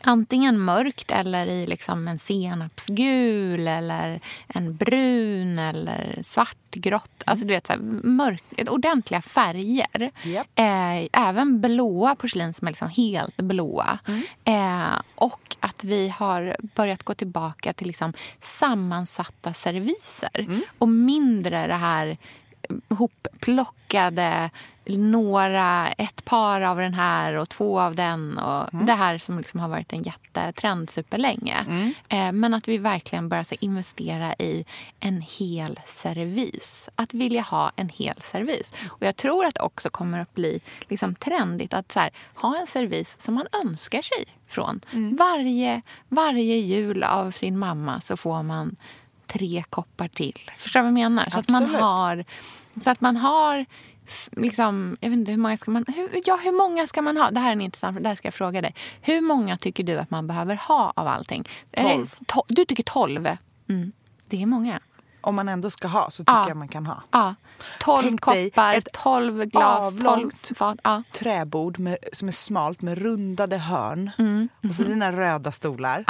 Antingen mörkt eller i liksom en senapsgul eller en brun eller svartgrått. Alltså du vet, så här, mörk, ordentliga färger. Japp. Eh, även blåa porslin som är liksom helt blåa. Eh, och att vi har börjat gå tillbaka till liksom sammansatta serviser. Och mindre det här hopplockade några, ett par av den här och två av den. Och Mm. Det här som liksom har varit en jättetrend superlänge. Eh, men att vi verkligen börjar så investera i en hel servis. Att vilja ha en hel servis. Och jag tror att det också kommer att bli liksom trendigt att här, ha en servis som man önskar sig från. Mm. Varje, varje jul av sin mamma så får man tre koppar till. Förstår du vad jag menar? Så att man Absolut. har... Så att man har Liksom, jag vet inte, hur många ska man hur, ja, hur många ska man ha? Det här är en intressant Det här ska jag fråga dig. Hur många tycker du att man behöver ha av allting? Det- Tolv. to- du tycker tolv? Mm. Det är många. Om man ändå ska ha så tycker Ja. jag man kan ha. Ja. Tolv koppar, ett tolv glas, tolv fat. Ja. Träbord med, som är smalt med rundade hörn. Och så dina röda stolar.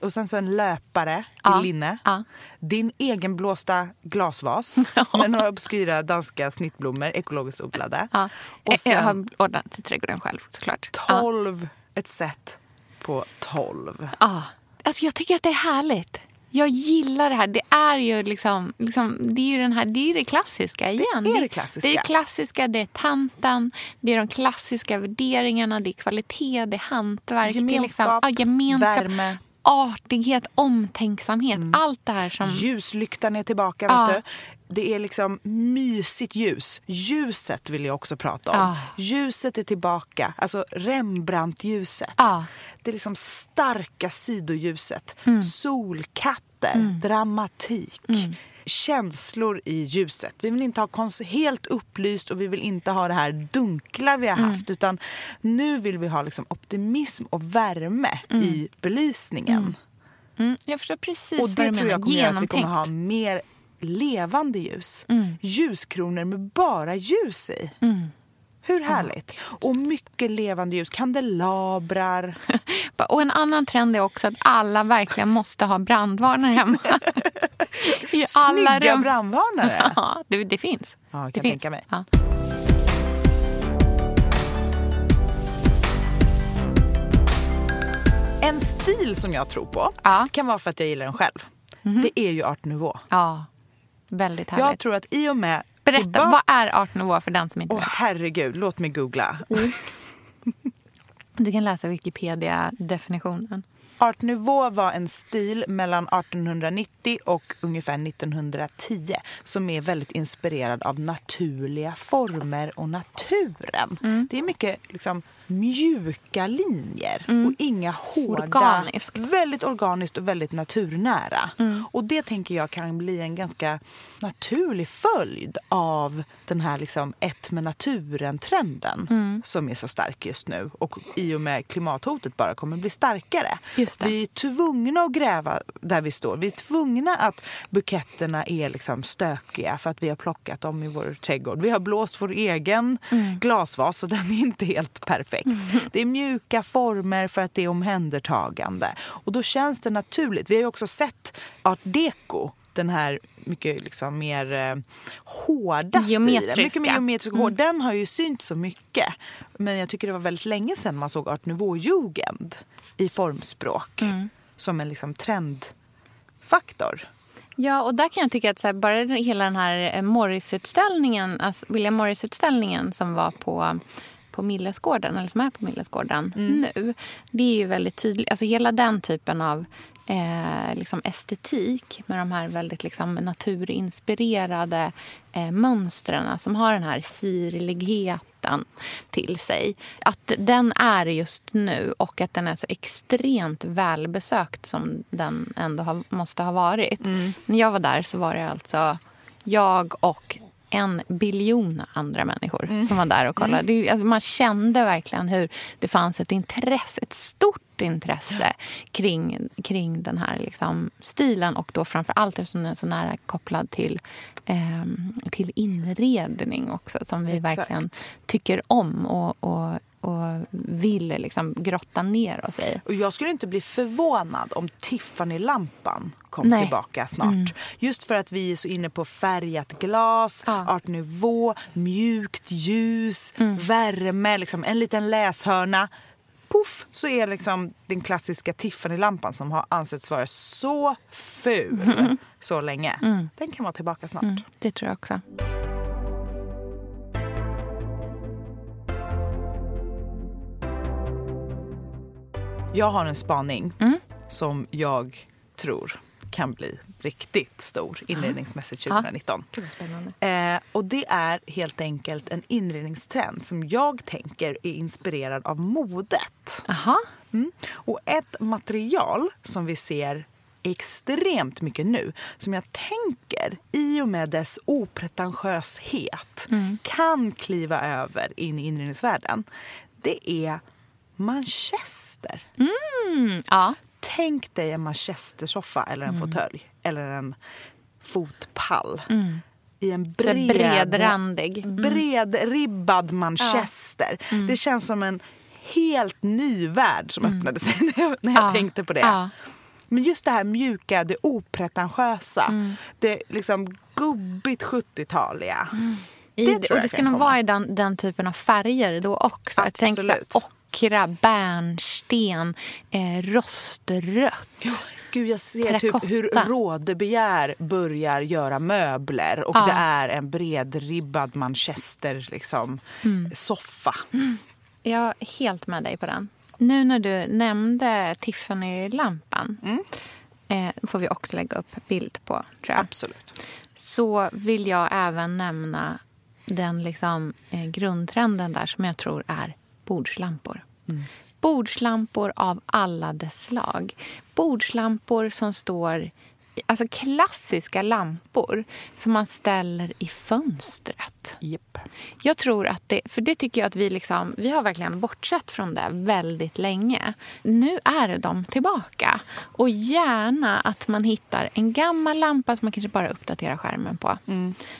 Och sen så en löpare Ja. i linne. Ja. Din egenblåsta glasvas *laughs* med några obskyra danska snittblommor, ekologiskt odlade. Ja. Och jag sen har ordnat i trädgården själv såklart. Ja. tolv, ett set på tolv. Ja. Alltså jag tycker att det är härligt. Jag gillar det här. Det är ju liksom, liksom det är ju den här, det är det klassiska igen. Det är det klassiska. Det är det klassiska, det är tanten, det är de klassiska värderingarna, det är kvalitet, det är hantverk. det är liksom, Gemenskap, ja, gemenskap värme. Mm. artighet, omtänksamhet. Allt det här som... Ljuslyktan är tillbaka. Ja. Vet du? Det är liksom mysigt ljus. Ljuset vill jag också prata om. Ja. Ljuset är tillbaka. Alltså Rembrandt-ljuset. Ja. Det är liksom starka sidoljuset. Mm. Solkatter, dramatik. Känslor i ljuset. Vi vill inte ha helt upplyst och vi vill inte ha det här dunkla vi har Mm. haft. Utan nu vill vi ha liksom optimism och värme i belysningen. Mm, jag förstår precis Och vad det du tror jag kommer göra att vi kommer Genomtänkt. ha mer levande ljus. Mm. Ljuskronor med bara ljus i. Hur härligt? Och mycket levande ljus. Kandelabrar. *laughs* Och en annan trend är också att alla verkligen måste ha brandvarnare hemma. *laughs* I alla Snygga rum. brandvarnare. *laughs* Ja, det, det finns. Ja, jag det kan finns. tänka mig. Ja. En stil som jag tror på Ja. Kan vara för att jag gillar den själv. Det är ju art nouveau. ja, väldigt härligt. Jag tror att i och med... Berätta, vad är art nouveau för den som inte Åh vet? herregud, låt mig googla. *laughs* Du kan läsa Wikipedia-definitionen. Art nouveau var en stil mellan 1890 och ungefär 1910 som är väldigt inspirerad av naturliga former och naturen. Mm. Det är mycket liksom, mjuka linjer och inga hårda... Organiskt. Väldigt organiskt och väldigt naturnära. Mm. Och det tänker jag kan bli en ganska naturlig följd av den här liksom, ett med naturen-trenden Mm. som är så stark just nu och i och med klimathotet bara kommer bli starkare. Vi är tvungna att gräva där vi står. Vi är tvungna att buketterna är liksom stökiga för att vi har plockat dem i vår trädgård. Vi har blåst vår egen Mm. glasvas och den är inte helt perfekt. Det är mjuka former för att det är omhändertagande. Och då känns det naturligt. Vi har ju också sett art deco den här mycket liksom mer eh, hårda stilen. Mycket mer geometrisk och hård. Den har ju synts så mycket. Men jag tycker det var väldigt länge sedan man såg art nouveau-jugend i formspråk. Som en liksom trendfaktor. Ja, och där kan jag tycka att här, bara hela den här eh, Morris-utställningen, alltså William Morris-utställningen som var på på Millesgården, eller som är på Millesgården nu. Det är ju väldigt tydligt. Alltså hela den typen av eh, liksom estetik med de här väldigt liksom, naturinspirerade eh, mönstren som har den här sirligheten till sig. Att den är just nu och att den är så extremt välbesökt som den ändå har, måste ha varit. När jag var där så var det alltså jag och en biljon andra människor som var där och kollade. Det, alltså man kände verkligen hur det fanns ett intresse, ett stort intresse kring, kring den här liksom stilen. Och då framför allt eftersom den är så nära kopplad till, ehm, till inredning också som vi Exakt. verkligen tycker om. Och, och, och vill liksom grotta ner oss i. Och jag skulle inte bli förvånad om Tiffany-lampan kom Nej. tillbaka snart. Just för att vi är så inne på färgat glas, Ja. art nouveau, mjukt ljus, värme, liksom en liten läshörna. Puff, så är liksom den klassiska Tiffany-lampan som har ansetts vara så ful så länge. Den kan vara tillbaka snart. Det tror jag också. Jag har en spaning Mm. som jag tror kan bli riktigt stor inredningsmässigt 2019. Gud, vad spännande. Eh, och det är helt enkelt en inredningstrend som jag tänker är inspirerad av modet. Mm. Och ett material som vi ser extremt mycket nu, som jag tänker i och med dess opretentiöshet kan kliva över in i inredningsvärlden, det är manchester. Mm, ja. Tänk dig en manchestersoffa eller en fåtölj eller en fotpall i en bred, bredrandig. Mm. bredribbad manchester. Det känns som en helt ny värld som öppnade sig *laughs* när jag, när jag Ja. tänkte på det. Ja. Men just det här mjuka, det opretentiösa, Mm. det liksom gubbigt 70-taliga. I, Det och det ska nog vara i den, den typen av färger då också. Jag tänker så ockra, bärnsten, eh, rostrött. Gud, jag ser typ hur. Rådebegär börjar göra möbler och Ja. det är en bredribbad manchester liksom, Mm. soffa. Jag är helt med dig på den. Nu när du nämnde Tiffany-lampan eh, får vi också lägga upp bild på, tror jag. Absolut. Så vill jag även nämna den liksom, eh, grundtrenden där som jag tror är bordslampor. Bordslampor av alla dess slag. Bordslampor som står... Alltså klassiska lampor som man ställer i fönstret. Japp. Jag tror att det, för det tycker jag att vi liksom, vi har verkligen bortsett från det väldigt länge. Nu är de tillbaka. Och gärna att man hittar en gammal lampa som man kanske bara uppdaterar skärmen på.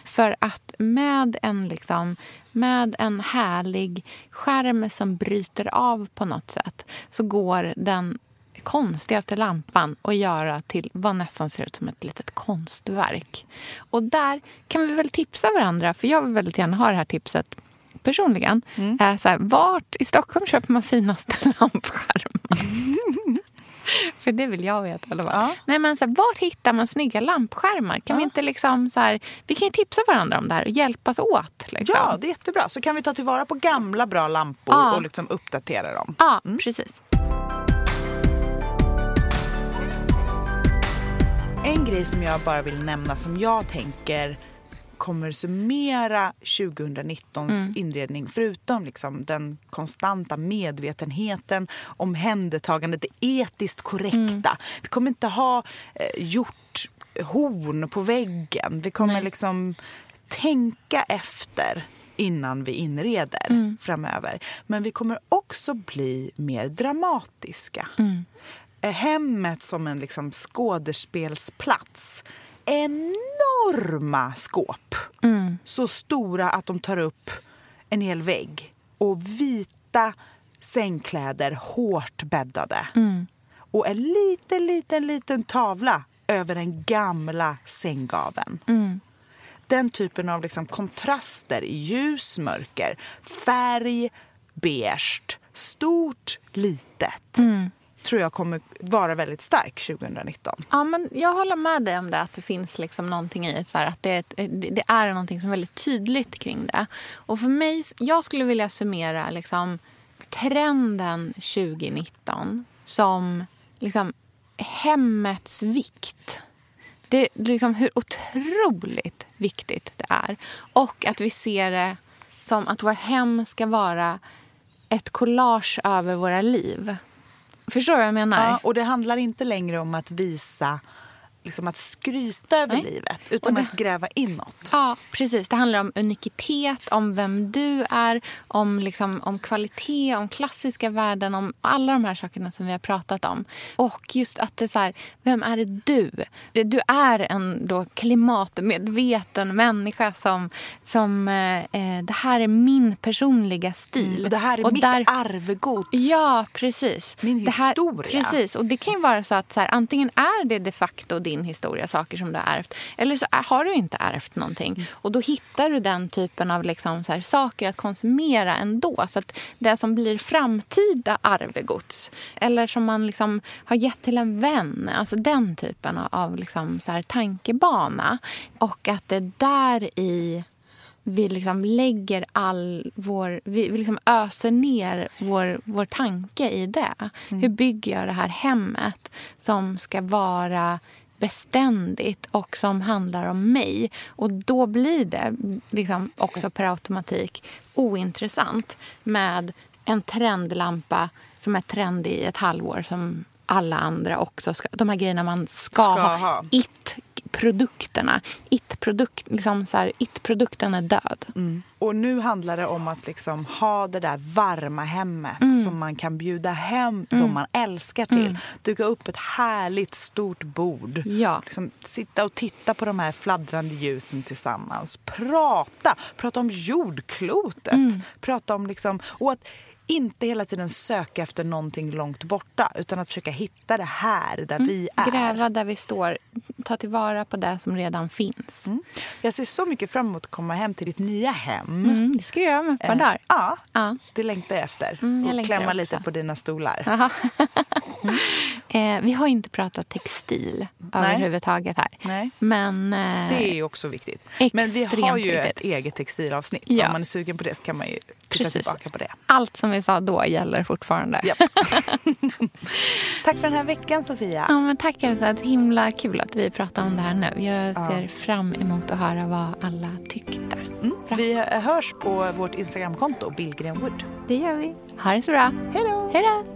För att med en, liksom, med en härlig skärm som bryter av på något sätt så går den konstigaste lampan att göra till vad nästan ser ut som ett litet konstverk. Och där kan vi väl tipsa varandra, för jag vill väldigt gärna ha det här tipset personligen. Är så här, vart i Stockholm köper man finaste *laughs* lampskärmar? *laughs* *laughs* För det vill jag veta. Eller vad? Ja. Nej, men så här, vart hittar man snygga lampskärmar? Kan vi inte liksom så här, vi kan ju tipsa varandra om det här och hjälpas åt. Liksom. Ja, det är jättebra. Så kan vi ta tillvara på gamla bra lampor Ja. och liksom uppdatera dem. ja precis. En grej som jag bara vill nämna som jag tänker kommer summera 2019s inredning förutom liksom den konstanta medvetenheten, omhändertagandet, det etiskt korrekta. Vi kommer inte ha eh, gjort horn på väggen. Vi kommer Nej. liksom tänka efter innan vi inreder framöver. Men vi kommer också bli mer dramatiska. Eh, Hemmet som en liksom skådespelsplats. Enorma skåp. Så stora att de tar upp en hel vägg. Och vita sängkläder hårt bäddade. Och en liten, liten, liten tavla över den gamla sänggaveln. Den typen av liksom kontraster i ljus, mörker, färg, beige, stort, litet tror jag kommer vara väldigt stark 2019. Ja, men jag håller med dig om det, att det finns liksom någonting i så här, att det, är eh, det är någonting som är väldigt tydligt kring det. Och för mig, jag skulle vilja summera liksom, trenden 2019 som liksom, hemmets vikt. Det är liksom hur otroligt viktigt det är. Och att vi ser det som att våra hem ska vara ett collage över våra liv. Förstår du vad jag menar? Ja, och det handlar inte längre om att visa, liksom att skryta över Nej. livet, utan det- att gräva inåt. Ja, precis. Det handlar om unikitet, om vem du är, om, liksom, om kvalitet, om klassiska värden, om alla de här sakerna som vi har pratat om. Och just att det är så här, vem är du? Du är en då klimatmedveten människa som, som eh, eh, det här är min personliga stil. Och det här är Och mitt där- arvegods. Ja, precis. Min Det här- historia. Precis. Och det kan ju vara så att så här, antingen är det de facto din historia, saker som du har ärvt. Eller så har du inte ärvt någonting. Och då hittar du den typen av liksom så här, saker att konsumera ändå. Så att det som blir framtida arvegods. Eller som man liksom har gett till en vän. Alltså den typen av, liksom så här tankebana. Och att det där i vi liksom lägger all vår... Vi, vi liksom öser ner vår, vår tanke i det. Mm. Hur bygger jag det här hemmet som ska vara beständigt och som handlar om mig. Och Då blir det liksom också per automatik ointressant med en trendlampa som är trendig i ett halvår som alla andra också ska, De här grejerna man ska, ska ha. ha. It produkterna. It-produkt, liksom så här, it-produkten är död. Mm. Och nu handlar det om att liksom ha det där varma hemmet mm. som man kan bjuda hem mm. de man älskar till. Mm. Duka upp ett härligt stort bord. Ja. Liksom, sitta och titta på de här fladdrande ljusen tillsammans. Prata! Prata om jordklotet. Mm. Prata om liksom... Och att, inte hela tiden söka efter någonting långt borta utan att försöka hitta det här där mm. vi är. Gräva där vi står. Ta tillvara på det som redan finns. Mm. Jag ser så mycket fram emot att komma hem till ditt nya hem. Mm, det ska du göra med ett par dagar. Ja, ja, det längtar jag efter. Mm, jag och klämma också. lite på dina stolar. *laughs* eh, vi har inte pratat textil Nej. överhuvudtaget här. Nej. Men, eh, det är också viktigt. Men vi har ju viktigt. ett eget textilavsnitt. Så ja. om man är sugen på det så kan man ju titta Precis. tillbaka på det. Allt som vi sa då gäller fortfarande. Yep. *laughs* tack för den här veckan, Sofia. Ja, men tack, Elsa. Himla kul att vi pratar om det här nu. Jag ser ja. fram emot att höra vad alla tyckte. Mm. Vi hörs på vårt Instagramkonto, Billgren Wood. Det gör vi. Ha det så bra. Hej då. Hej då.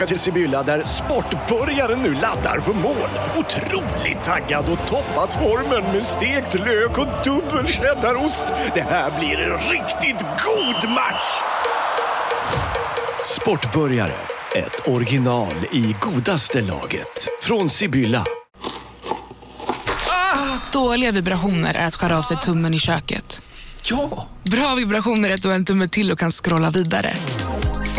Tillbaka till Sibylla där sportbörjaren nu laddar för mål. Otroligt taggad och toppat formen med stekt lök och dubbel cheddarost. Det här blir en riktigt god match! Sportbörjare, ett original i godaste laget. Från Sibylla. Ah, dåliga vibrationer är att skära av sig tummen i köket. Ja! Bra vibrationer är att du har en tumme till och kan scrolla vidare.